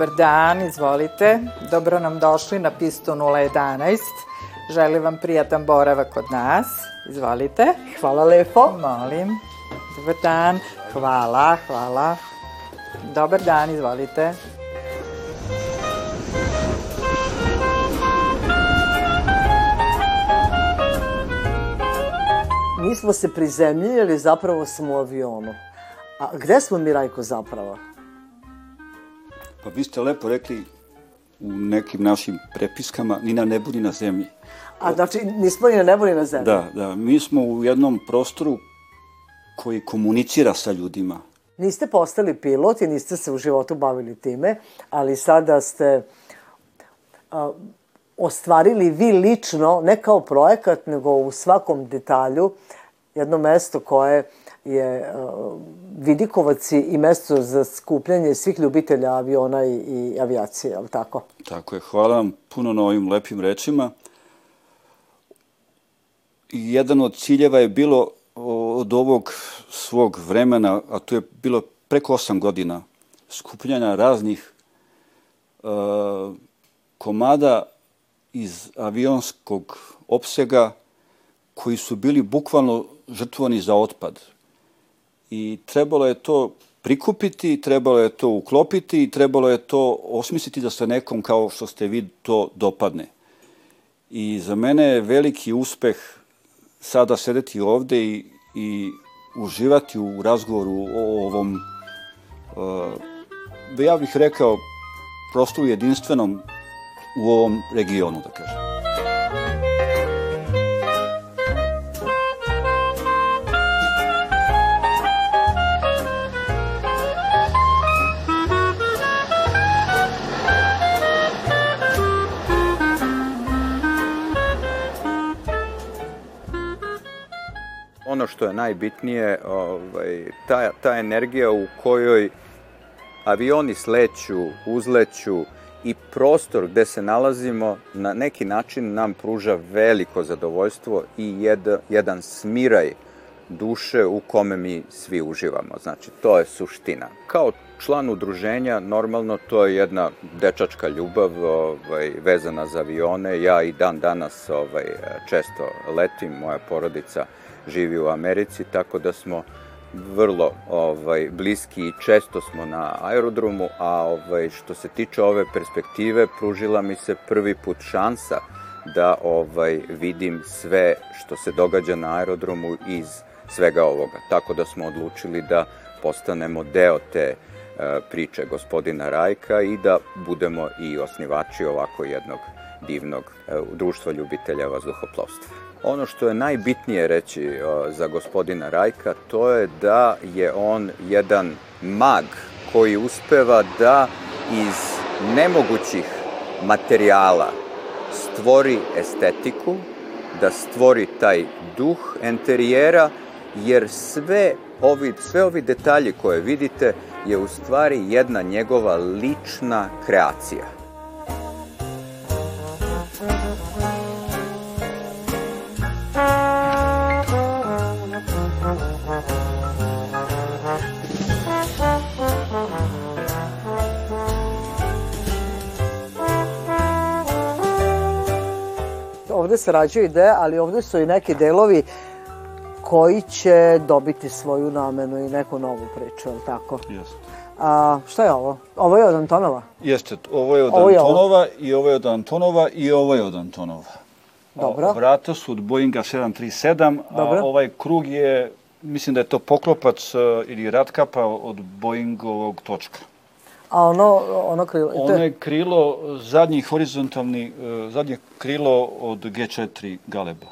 Dobar dan, izvolite. Dobro nam došli na pistu 011. Želim vam prijatan boravak kod nas. Izvolite. Hvala lepo. Molim. Dobar dan. Hvala, hvala. Dobar dan, izvolite. Mi smo se prizemljili, zapravo smo u avionu. A gde smo mi, Rajko, zapravo? Pa vi ste lepo rekli u nekim našim prepiskama, ni na nebu, ni na zemlji. A znači, nismo ni na nebu, ni na zemlji? Da, da. Mi smo u jednom prostoru koji komunicira sa ljudima. Niste postali pilot i niste se u životu bavili time, ali sada ste a, ostvarili vi lično, ne kao projekat, nego u svakom detalju, jedno mesto koje je uh, Vidikovac i mesto za skupljanje svih ljubitelja aviona i, i avijacije, ali tako? Tako je. Hvala vam puno na ovim lepim rečima. Jedan od ciljeva je bilo od ovog svog vremena, a to je bilo preko osam godina, skupljanja raznih uh, komada iz avionskog opsega koji su bili bukvalno žrtvovani za otpad. I trebalo je to prikupiti, trebalo je to uklopiti i trebalo je to osmisliti da se nekom kao što ste vi to dopadne. I za mene je veliki uspeh sada sedeti ovde i, i uživati u razgovoru o ovom, uh, ja bih rekao, prostoru jedinstvenom u ovom regionu, da kažem. Ono što je najbitnije, ovaj, ta, ta energija u kojoj avioni sleću, uzleću i prostor gde se nalazimo na neki način nam pruža veliko zadovoljstvo i jed, jedan smiraj duše u kome mi svi uživamo. Znači, to je suština. Kao član udruženja, normalno to je jedna dečačka ljubav ovaj, vezana za avione. Ja i dan danas ovaj, često letim, moja porodica živi u Americi, tako da smo vrlo ovaj bliski i često smo na aerodromu, a ovaj što se tiče ove perspektive pružila mi se prvi put šansa da ovaj vidim sve što se događa na aerodromu iz svega ovoga. Tako da smo odlučili da postanemo deo te e, priče gospodina Rajka i da budemo i osnivači ovako jednog divnog e, društva ljubitelja vazduhoplovstva. Ono što je najbitnije reći za gospodina Rajka, to je da je on jedan mag koji uspeva da iz nemogućih materijala stvori estetiku, da stvori taj duh enterijera, jer sve ovi, sve ovi detalji koje vidite je u stvari jedna njegova lična kreacija. Sarađuju ideje, ali ovde su i neki delovi koji će dobiti svoju namenu i neku novu priču, je li tako? Jeste. A, šta je ovo? Ovo je od Antonova? Jeste, ovo je od ovo je Antonova ovo. i ovo je od Antonova i ovo je od Antonova. Dobro. O, vrata su od Boeinga 737, Dobro. a ovaj krug je, mislim da je to poklopac uh, ili ratkapa od Boeingovog točka. A ono, ono krilo? Ono je krilo, zadnji horizontalni, uh, zadnje krilo od G4 Galeba.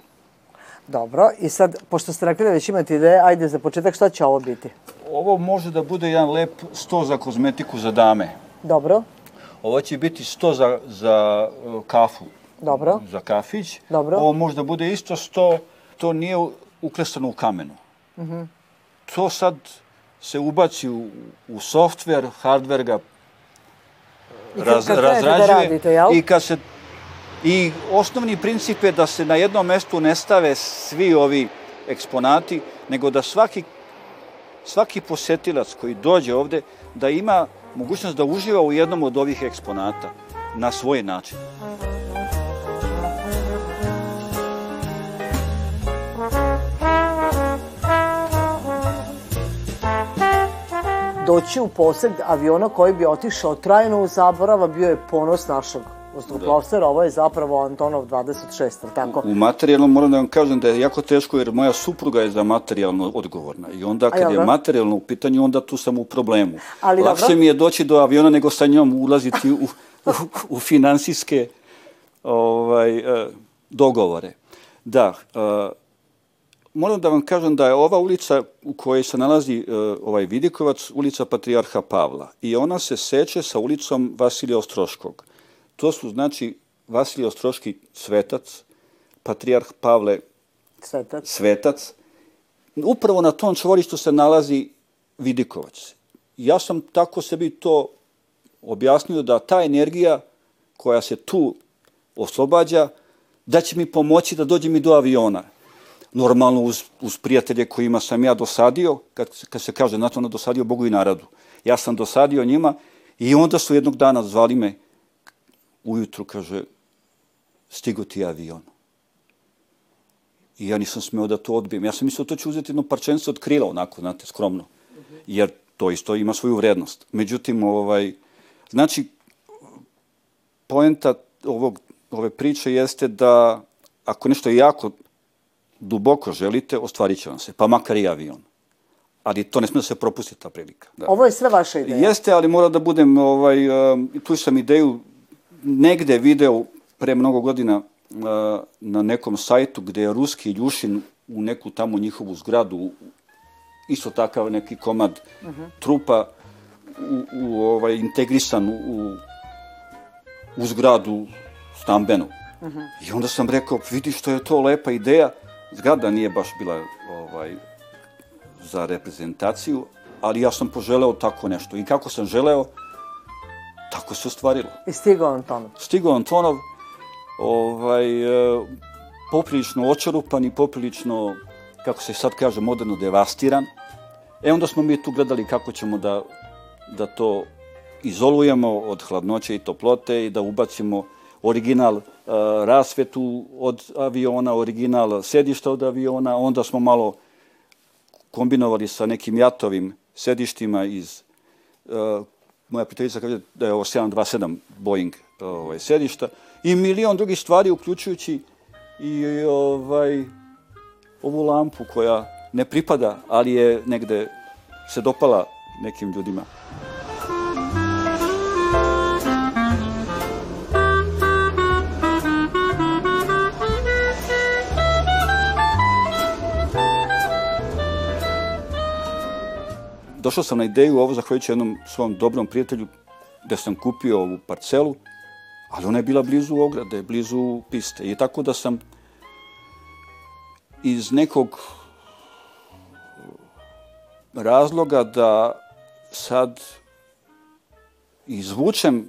Dobro, i sad, pošto ste rekli da već imate ideje, ajde za početak, šta će ovo biti? Ovo može da bude jedan lep sto za kozmetiku za dame. Dobro. Ovo će biti sto za, za uh, kafu. Dobro. Za kafić. Dobro. Ovo može da bude isto sto, to nije uklesano u kamenu. Mhm. -huh. To sad se ubaci u, u softver, hardver ga raz, kad da razrađuje da radite, jel? i kad se i osnovni princip je da se na jednom mestu ne stave svi ovi eksponati, nego da svaki svaki posetilac koji dođe ovde da ima mogućnost da uživa u jednom od ovih eksponata na svoj način. Doći u posed aviona koji bi otišao trajno u zaborava bio je ponos našeg vazduhoplovstva, ovo je zapravo Antonov 26, ali tako? U materijalno moram da vam kažem da je jako teško jer moja supruga je za materijalno odgovorna i onda kad je materijalno u pitanju onda tu sam u problemu. Ali Lakše dobro. mi je doći do aviona nego sa njom ulaziti u, u, u finansijske ovaj, uh, dogovore. Da, uh, moram da vam kažem da je ova ulica u kojoj se nalazi uh, ovaj Vidikovac, ulica Patrijarha Pavla i ona se seče sa ulicom Vasilija Ostroškog. To su, znači, Vasilij Ostroški svetac, patrijarh Pavle svetac. svetac. Upravo na tom čvorištu se nalazi Vidikovac. Ja sam tako sebi to objasnio da ta energija koja se tu oslobađa, da će mi pomoći da dođem i do aviona. Normalno uz, uz prijatelje kojima sam ja dosadio, kad, kad se kaže na to na dosadio Bogu i narodu. Ja sam dosadio njima i onda su jednog dana zvali me ujutru, kaže, stigo ti avion. I ja nisam smeo da to odbijem. Ja sam mislio to ću uzeti jedno parčenstvo od krila, onako, znate, skromno. Jer to isto ima svoju vrednost. Međutim, ovaj, znači, poenta ovog, ove priče jeste da ako nešto jako duboko želite, ostvarit će vam se, pa makar i avion. Ali to ne smije da se propusti ta prilika. Da. Ovo je sve vaša ideja? Jeste, ali mora da budem, ovaj, um, tu sam ideju negde video pre mnogo godina na nekom sajtu gde je ruski Ljušin u neku tamo njihovu zgradu, isto takav neki komad uh -huh. trupa u, u, ovaj, integrisan u, u zgradu stambenu. Uh -huh. I onda sam rekao, vidi što je to lepa ideja. Zgrada nije baš bila ovaj, za reprezentaciju, ali ja sam poželeo tako nešto. I kako sam želeo, Tako se ostvarilo. I stigao Antonov. Stigao Antonov, ovaj, e, poprilično očarupan i poprilično, kako se sad kaže, moderno devastiran. E onda smo mi tu gledali kako ćemo da, da to izolujemo od hladnoće i toplote i da ubacimo original uh, rasvetu od aviona, original sedišta od aviona, onda smo malo kombinovali sa nekim jatovim sedištima iz uh, moja prijateljica kaže da je ovo 727 Boeing ovaj, sedišta i milion drugih stvari, uključujući i ovaj, ovu lampu koja ne pripada, ali je negde se dopala nekim ljudima. Došao sam na ideju ovo zahvaljujući jednom svom dobrom prijatelju gde sam kupio ovu parcelu, ali ona je bila blizu ograde, blizu piste. I tako da sam iz nekog razloga da sad izvučem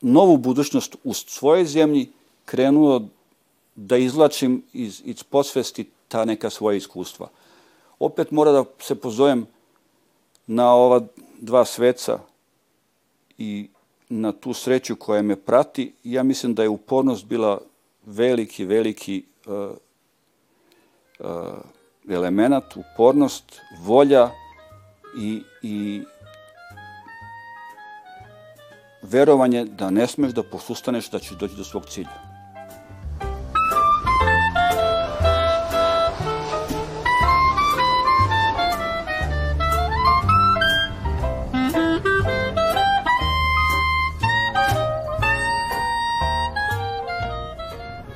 novu budućnost u svojoj zemlji, krenuo da izlačim iz, iz posvesti ta neka svoja iskustva opet mora da se pozovem na ova dva sveca i na tu sreću koja me prati. Ja mislim da je upornost bila veliki, veliki uh, uh, element, upornost, volja i, i verovanje da ne smeš da posustaneš da ćeš doći do svog cilja.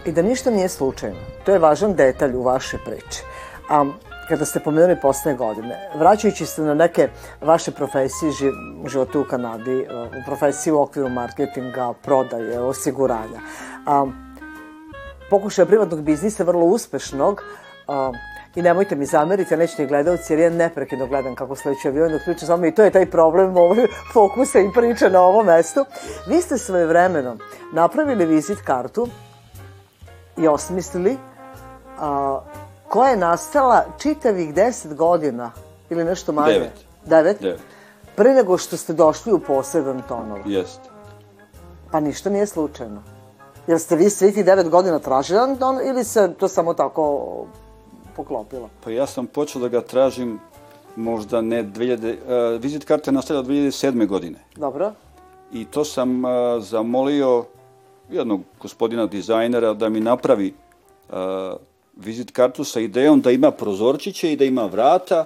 I da ništa nije slučajno. To je važan detalj u vaše priče. A kada ste pomenuli posle godine, vraćajući se na neke vaše profesije u životu u Kanadi, u profesiji u okviru marketinga, prodaje, osiguranja, a, pokušaja privatnog biznisa vrlo uspešnog, a, I nemojte mi zameriti, ja neću ni gledalci, jer ja neprekidno gledam kako sledeći avion dok priča samo i to je taj problem ovog fokusa i priče na ovom mestu. Vi ste svoje vremeno napravili vizit kartu i osmislili, a, koja je nastala čitavih deset godina ili nešto manje. Devet. Devet? Devet. pre nego što ste došli u posed Antonov. Jeste. Pa ništa nije slučajno. Jel ste vi svih tih devet godina tražili Anton ili se to samo tako poklopilo? Pa ja sam počeo da ga tražim možda ne 2000, uh, vizit karta je nastavila 2007. godine. Dobro. I to sam uh, zamolio jednog gospodina dizajnera da mi napravi uh, vizit kartu sa idejom da ima prozorčiće i da ima vrata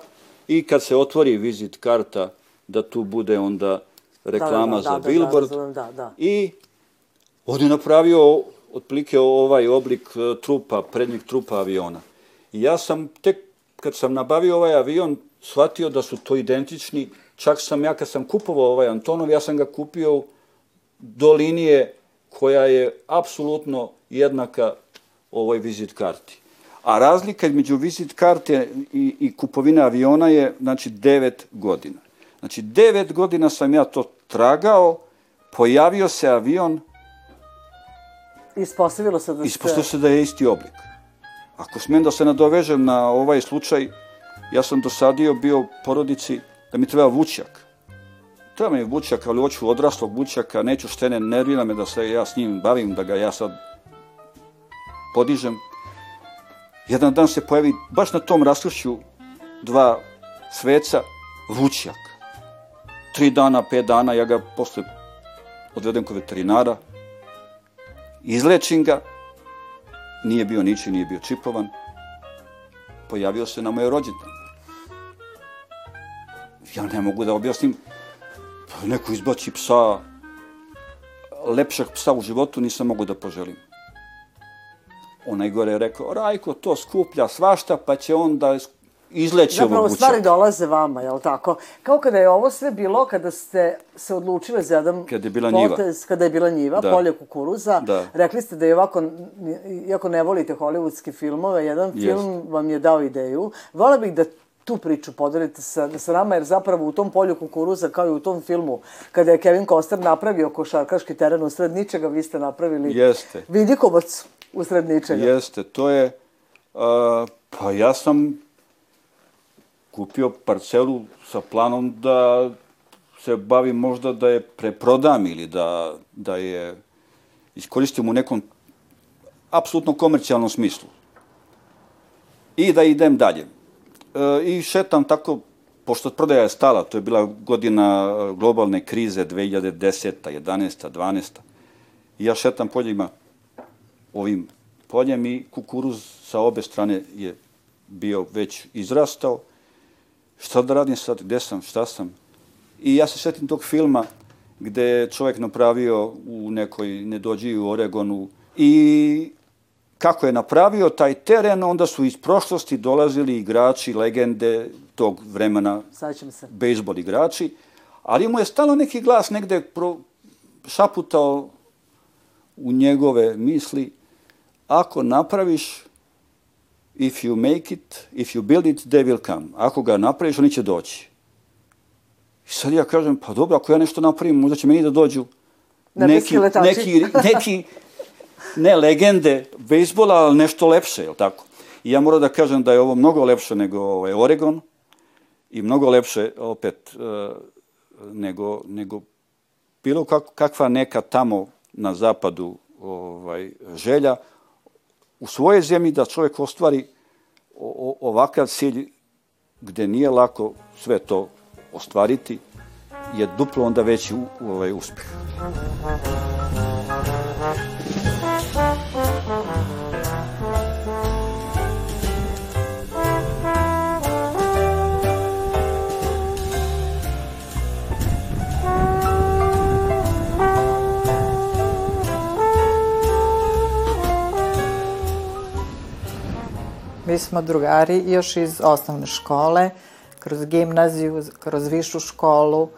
i kad se otvori vizit karta da tu bude onda reklama da, da, da, za da, da, billboard. razumem, da, da. I on je napravio otprilike ovaj oblik e, trupa, prednjeg trupa aviona. I ja sam tek kad sam nabavio ovaj avion shvatio da su to identični, čak sam ja kad sam kupovao ovaj Antonov, ja sam ga kupio do linije koja je apsolutno jednaka ovoj vizit karti. A razlika između vizit karte i, i kupovine aviona je, znači, 9 godina. Znači, 9 godina sam ja to tragao, pojavio se avion, Ispostavilo se da ste... ispostavio se da je isti oblik. Ako smem da se nadovežem na ovaj slučaj, ja sam dosadio bio porodici da mi treba vučjak. Treba mi vučjak, ali hoću odraslog vučjaka, neću štene, nervira me da se ja s njim bavim, da ga ja sad podižem. Jedan dan se pojavi baš na tom raskršću dva sveca vučjak. Tri dana, pet dana, ja ga posle odvedem kod veterinara, izlečim ga, nije bio niči, nije bio čipovan, pojavio se na moje rođendan. Ja ne mogu da objasnim, pa neko izbaci psa, lepšeg psa u životu nisam mogu da poželim. Onaj gore je rekao, Rajko to skuplja svašta, pa će on da izleći ovog Zapravo vučaka. stvari dolaze vama, jel tako? Kao kada je ovo sve bilo, kada ste se odlučili za jedan Kada je bila njiva. potez, kada je bila njiva, Da. polje kukuruza, Da. rekli ste da je ovako, iako ne volite hollywoodske filmove, jedan Jest. film vam je dao ideju. Vola bih da tu priču podelite sa, sa nama, jer zapravo u tom polju kukuruza, kao i u tom filmu, kada je Kevin Costner napravio košarkaški teren usred ničega, vi ste napravili Jeste. vidikovac usred ničega. Jeste, to je, a, pa ja sam kupio parcelu sa planom da se bavim možda da je preprodam ili da, da je iskoristim u nekom apsolutno komercijalnom smislu. I da idem dalje. E, I šetam tako, pošto prodaja je stala, to je bila godina e, globalne krize 2010. 11. 12. I ja šetam poljima ovim poljem i kukuruz sa obe strane je bio već izrastao. Šta da radim sad, gde sam, šta sam? I ja se setim tog filma gde je čovjek napravio u nekoj nedođiji u Oregonu i kako je napravio taj teren, onda su iz prošlosti dolazili igrači, legende tog vremena, bejsbol igrači, ali mu je stalo neki glas negde pro, šaputao u njegove misli, ako napraviš, if you make it, if you build it, they will come. Ako ga napraviš, oni će doći. I sad ja kažem, pa dobro, ako ja nešto napravim, možda će meni da dođu neki, neki, neki, ne legende bejsbola, ali nešto lepše, je tako? I ja moram da kažem da je ovo mnogo lepše nego ovaj, Oregon i mnogo lepše opet e, nego, nego bilo kak, kakva neka tamo na zapadu ovaj, želja u svojoj zemlji da čovjek ostvari ovakav cilj gde nije lako sve to ostvariti je duplo onda veći ovaj uspeh. Mi smo drugari još iz osnovne škole, kroz gimnaziju, kroz višu školu,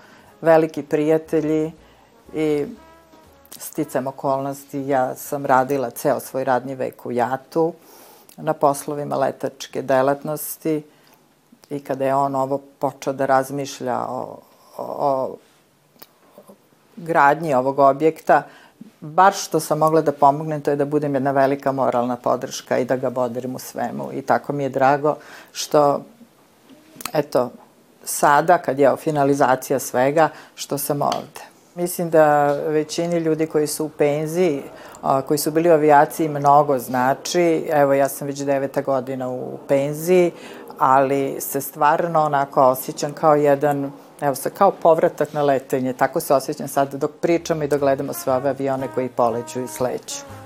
veliki prijatelji i sticam okolnosti, ja sam radila ceo svoj radni vek u Jatu na poslovima letačke delatnosti i kada je on ovo počeo da razmišlja o, o, o gradnji ovog objekta, bar što sam mogla da pomognem, to je da budem jedna velika moralna podrška i da ga bodrim u svemu. I tako mi je drago što, eto, sada, kad je finalizacija svega, što sam ovde. Mislim da većini ljudi koji su u penziji, a, koji su bili u avijaciji, mnogo znači. Evo, ja sam već deveta godina u penziji, ali se stvarno onako osjećam kao jedan Evo se, kao povratak na letenje, tako se osjećam sad dok pričamo i dok gledamo sve ove avione koji poleću i sleću.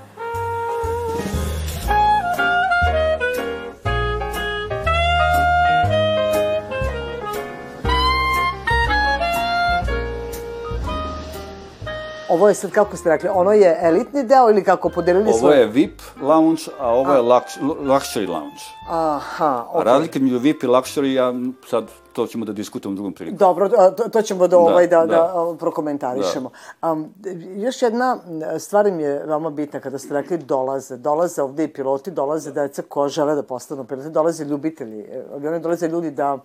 Ovo je sad, kako ste rekli, ono je elitni deo ili kako podelili Ovo je VIP lounge, a ovo je lux, luxury lounge. Aha, A okej. razlika među VIP i luxury, ja sad to ćemo da diskutujemo u drugom priliku. Dobro, a, to, to ćemo da, ovaj, da, da, da. a, prokomentarišemo. Um, još jedna m, stvar mi je veoma bitna kada ste rekli dolaze. Dolaze ovde i piloti, dolaze deca ko žele da postanu piloti, dolaze ljubitelji. E, Avioni dolaze ljudi da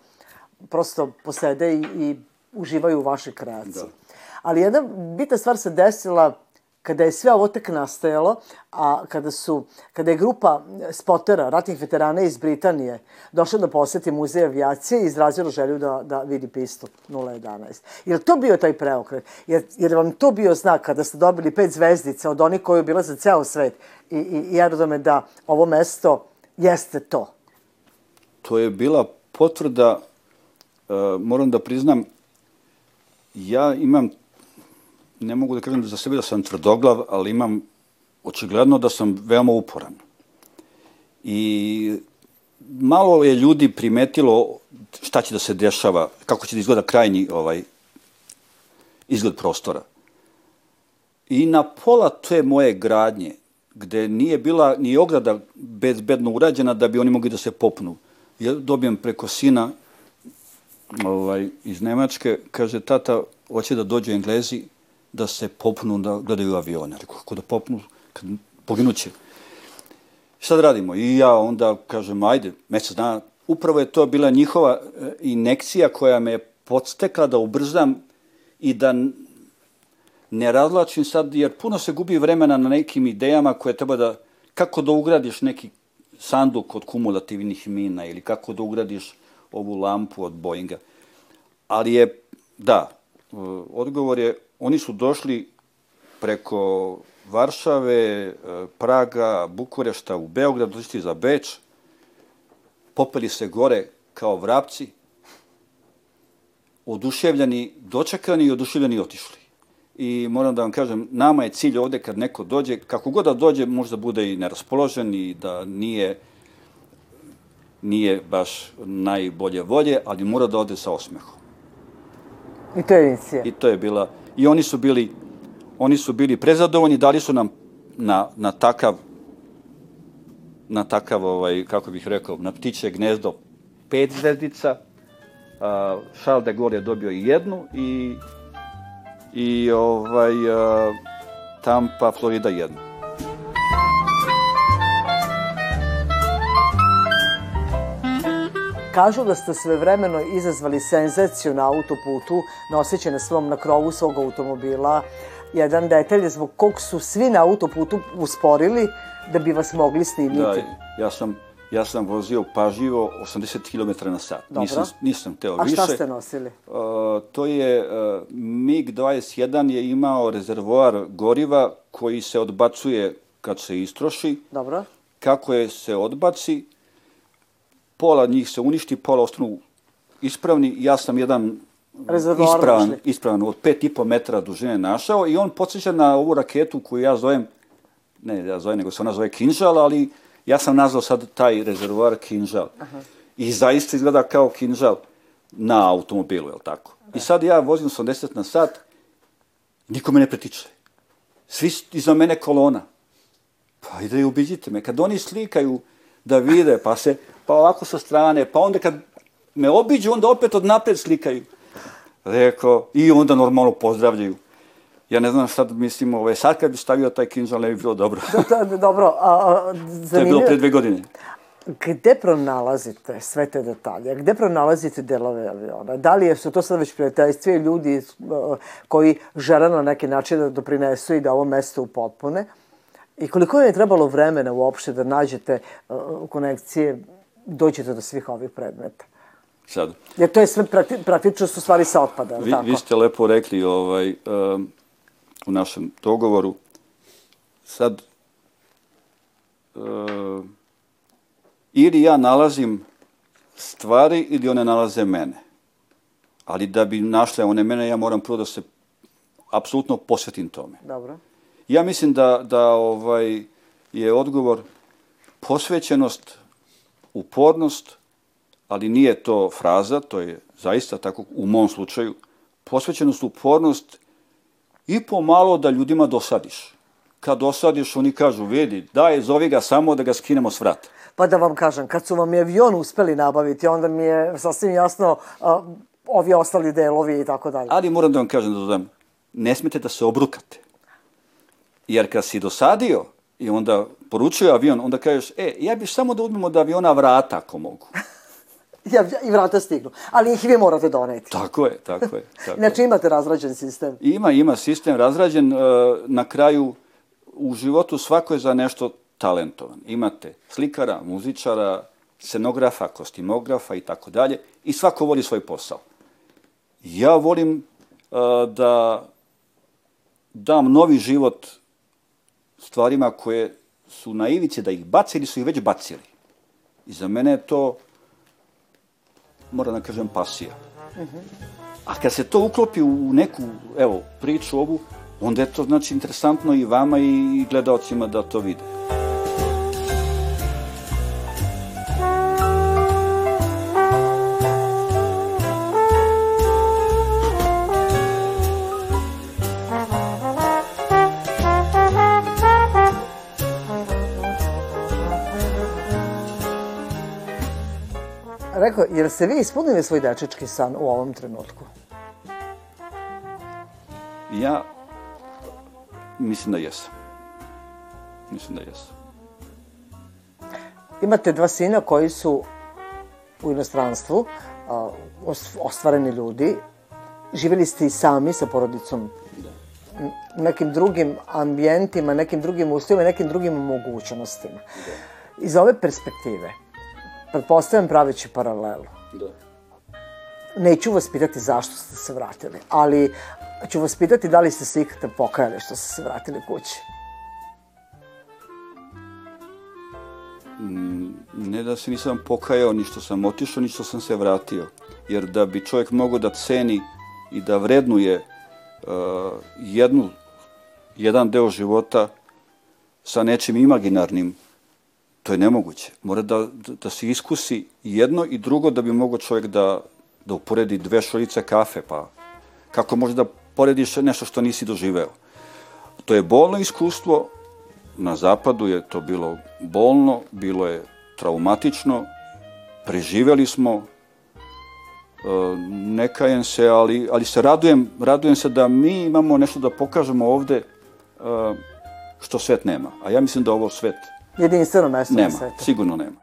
prosto posede i, i uživaju u vašoj kreaciji. Da. Ali jedna bitna stvar se desila kada je sve ovo tek nastajalo, a kada su, kada je grupa spotera, ratnih veterana iz Britanije, došla da poseti muzej avijacije i izrazila želju da, da vidi pistu 011. Je li to bio taj preokret? Jer, jer vam to bio znak kada ste dobili pet zvezdica od onih koji bila za ceo svet i, i, i aerodrome da ovo mesto jeste to? To je bila potvrda, uh, moram da priznam, ja imam, ne mogu da kažem za sebe da sam tvrdoglav, ali imam očigledno da sam veoma uporan. I malo je ljudi primetilo šta će da se dešava, kako će da izgleda krajnji ovaj izgled prostora. I na pola te moje gradnje, gde nije bila ni ograda bezbedno urađena da bi oni mogli da se popnu. Ja dobijem preko sina ovaj, iz Nemačke, kaže, tata, hoće da dođu Englezi da se popnu, da gledaju avione. Rekao, kako da popnu, kad poginuće. Šta da radimo? I ja onda kažem, ajde, mesec dana. Upravo je to bila njihova e, inekcija koja me podstekla da ubrzam i da ne razlačim sad, jer puno se gubi vremena na nekim idejama koje treba da, kako da ugradiš neki sanduk od kumulativnih mina ili kako da ugradiš ovu lampu od Boeinga. Ali je, da, e, odgovor je, oni su došli preko Varšave, e, Praga, Bukurešta u Beograd, došli za Beč, popeli se gore kao vrapci, oduševljeni, dočekani i oduševljeni otišli. I moram da vam kažem, nama je cilj ovde kad neko dođe, kako god da dođe, možda bude i neraspoložen i da nije nije baš najbolje volje, ali mora da ode sa osmehom. I to je inicija. I to je bila, i oni su bili, oni su bili prezadovoljni, dali su nam na, na takav, na takav, ovaj, kako bih rekao, na ptiće gnezdo pet zvezdica, a, Charles de Gaulle je dobio i jednu i, i ovaj, a, Tampa, Florida jednu. Kažu da ste svevremeno izazvali senzaciju na autoputu, noseći na svom, na krovu svog automobila, jedan detalj zbog kog su svi na autoputu usporili da bi vas mogli snimiti. Da, ja sam, ja sam vozio pažljivo 80 km na sat. Dobro. Nisam, nisam teo A više. šta ste nosili? Uh, to je, uh, MiG-21 je imao rezervoar goriva koji se odbacuje kad se istroši. Dobro. Kako je se odbaci, pola njih se uništi, pola ostanu ispravni. Ja sam jedan Rezervoar ispravan, našli. ispravan od 5,5 metara dužine našao i on podsjeća na ovu raketu koju ja zovem, ne ja zovem, nego se ona zove Kinžal, ali ja sam nazvao sad taj rezervoar Kinžal. I zaista izgleda kao Kinžal na automobilu, je li tako? I sad ja vozim 80 na sat, niko me ne pretiče. Svi iza mene kolona. Pa ide i ubiđite me. Kad oni slikaju da vide, pa se, pa ovako sa strane, pa onda kad me obiđu, onda opet od napred slikaju. Rekao, i onda normalno pozdravljaju. Ja ne znam da mislim, ovaj, sad kad bi stavio taj kinžal, ne bi bilo dobro. Da, da, dobro, a, a, to je bilo zanimljivo. pre dve godine. Gde pronalazite sve te detalje? Gde pronalazite delove aviona? Da li su to sad već prijateljstve ljudi koji žele na neki način da doprinesu i da ovo mesto upotpune? I koliko je trebalo vremena uopšte da nađete uh, konekcije, dođete do svih ovih predmeta? sad. Jer to je sve prakti, praktično su stvari sa otpada, Vi, tako? vi ste lepo rekli ovaj, um, u našem dogovoru, sad uh, ili ja nalazim stvari ili one nalaze mene. Ali da bi našle one mene, ja moram prvo da se apsolutno posvetim tome. Dobro. Ja mislim da, da ovaj, je odgovor posvećenost, upornost, ali nije to fraza, to je zaista tako u mom slučaju, posvećenost, upornost i pomalo da ljudima dosadiš. Kad dosadiš, oni kažu, vidi, daj, zovi ga samo da ga skinemo s vrata. Pa da vam kažem, kad su vam i avion uspeli nabaviti, onda mi je sasvim jasno a, ovi ostali delovi i tako dalje. Ali moram da vam kažem da dodam, ne smete da se obrukate. Jer kad si dosadio i onda poručuje avion, onda kažeš, e, ja bih samo da uzmemo od aviona vrata ako mogu. Ja, I vrata stignu. Ali ih vi morate doneti. Tako je, tako je. Tako. Znači imate razrađen sistem. Ima, ima sistem razrađen. e, Na kraju, u životu svako je za nešto talentovan. Imate slikara, muzičara, scenografa, kostimografa i tako dalje. I svako voli svoj posao. Ja volim e, da dam novi život stvarima koje su na da ih bace ili su ih već bacili. I za mene je to, moram da kažem, pasija. A kad se to uklopi u neku, evo, priču ovu, onda je to, znači, interesantno i vama i gledaocima da to vide. Rekao, jer ste vi ispunili svoj dečački san u ovom trenutku? Ja mislim da jesam. Mislim da jesam. Imate dva sina koji su u inostranstvu, ostvareni ljudi. Živjeli ste i sami sa porodicom u nekim drugim ambijentima, nekim drugim uslovima, nekim drugim mogućnostima. Iz ove perspektive, pretpostavljam praveći paralelu, Da. neću vas pitati zašto ste se vratili, ali ću vas pitati da li ste se ikada pokajali što ste se vratili kući. Ne da se nisam pokajao, ni što sam otišao, ni što sam se vratio. Jer da bi čovjek mogao da ceni i da vrednuje uh, jednu, jedan deo života sa nečim imaginarnim, to je nemoguće. Mora da, da, se iskusi jedno i drugo da bi mogao čovjek da, da uporedi dve šoljice kafe, pa kako može da porediš nešto što nisi doživeo. To je bolno iskustvo, na zapadu je to bilo bolno, bilo je traumatično, preživeli smo, e, ne kajem se, ali, ali se radujem, radujem se da mi imamo nešto da pokažemo ovde e, što svet nema. A ja mislim da ovo svet Jedinstveno mesto na nema, svetu. sigurno nema.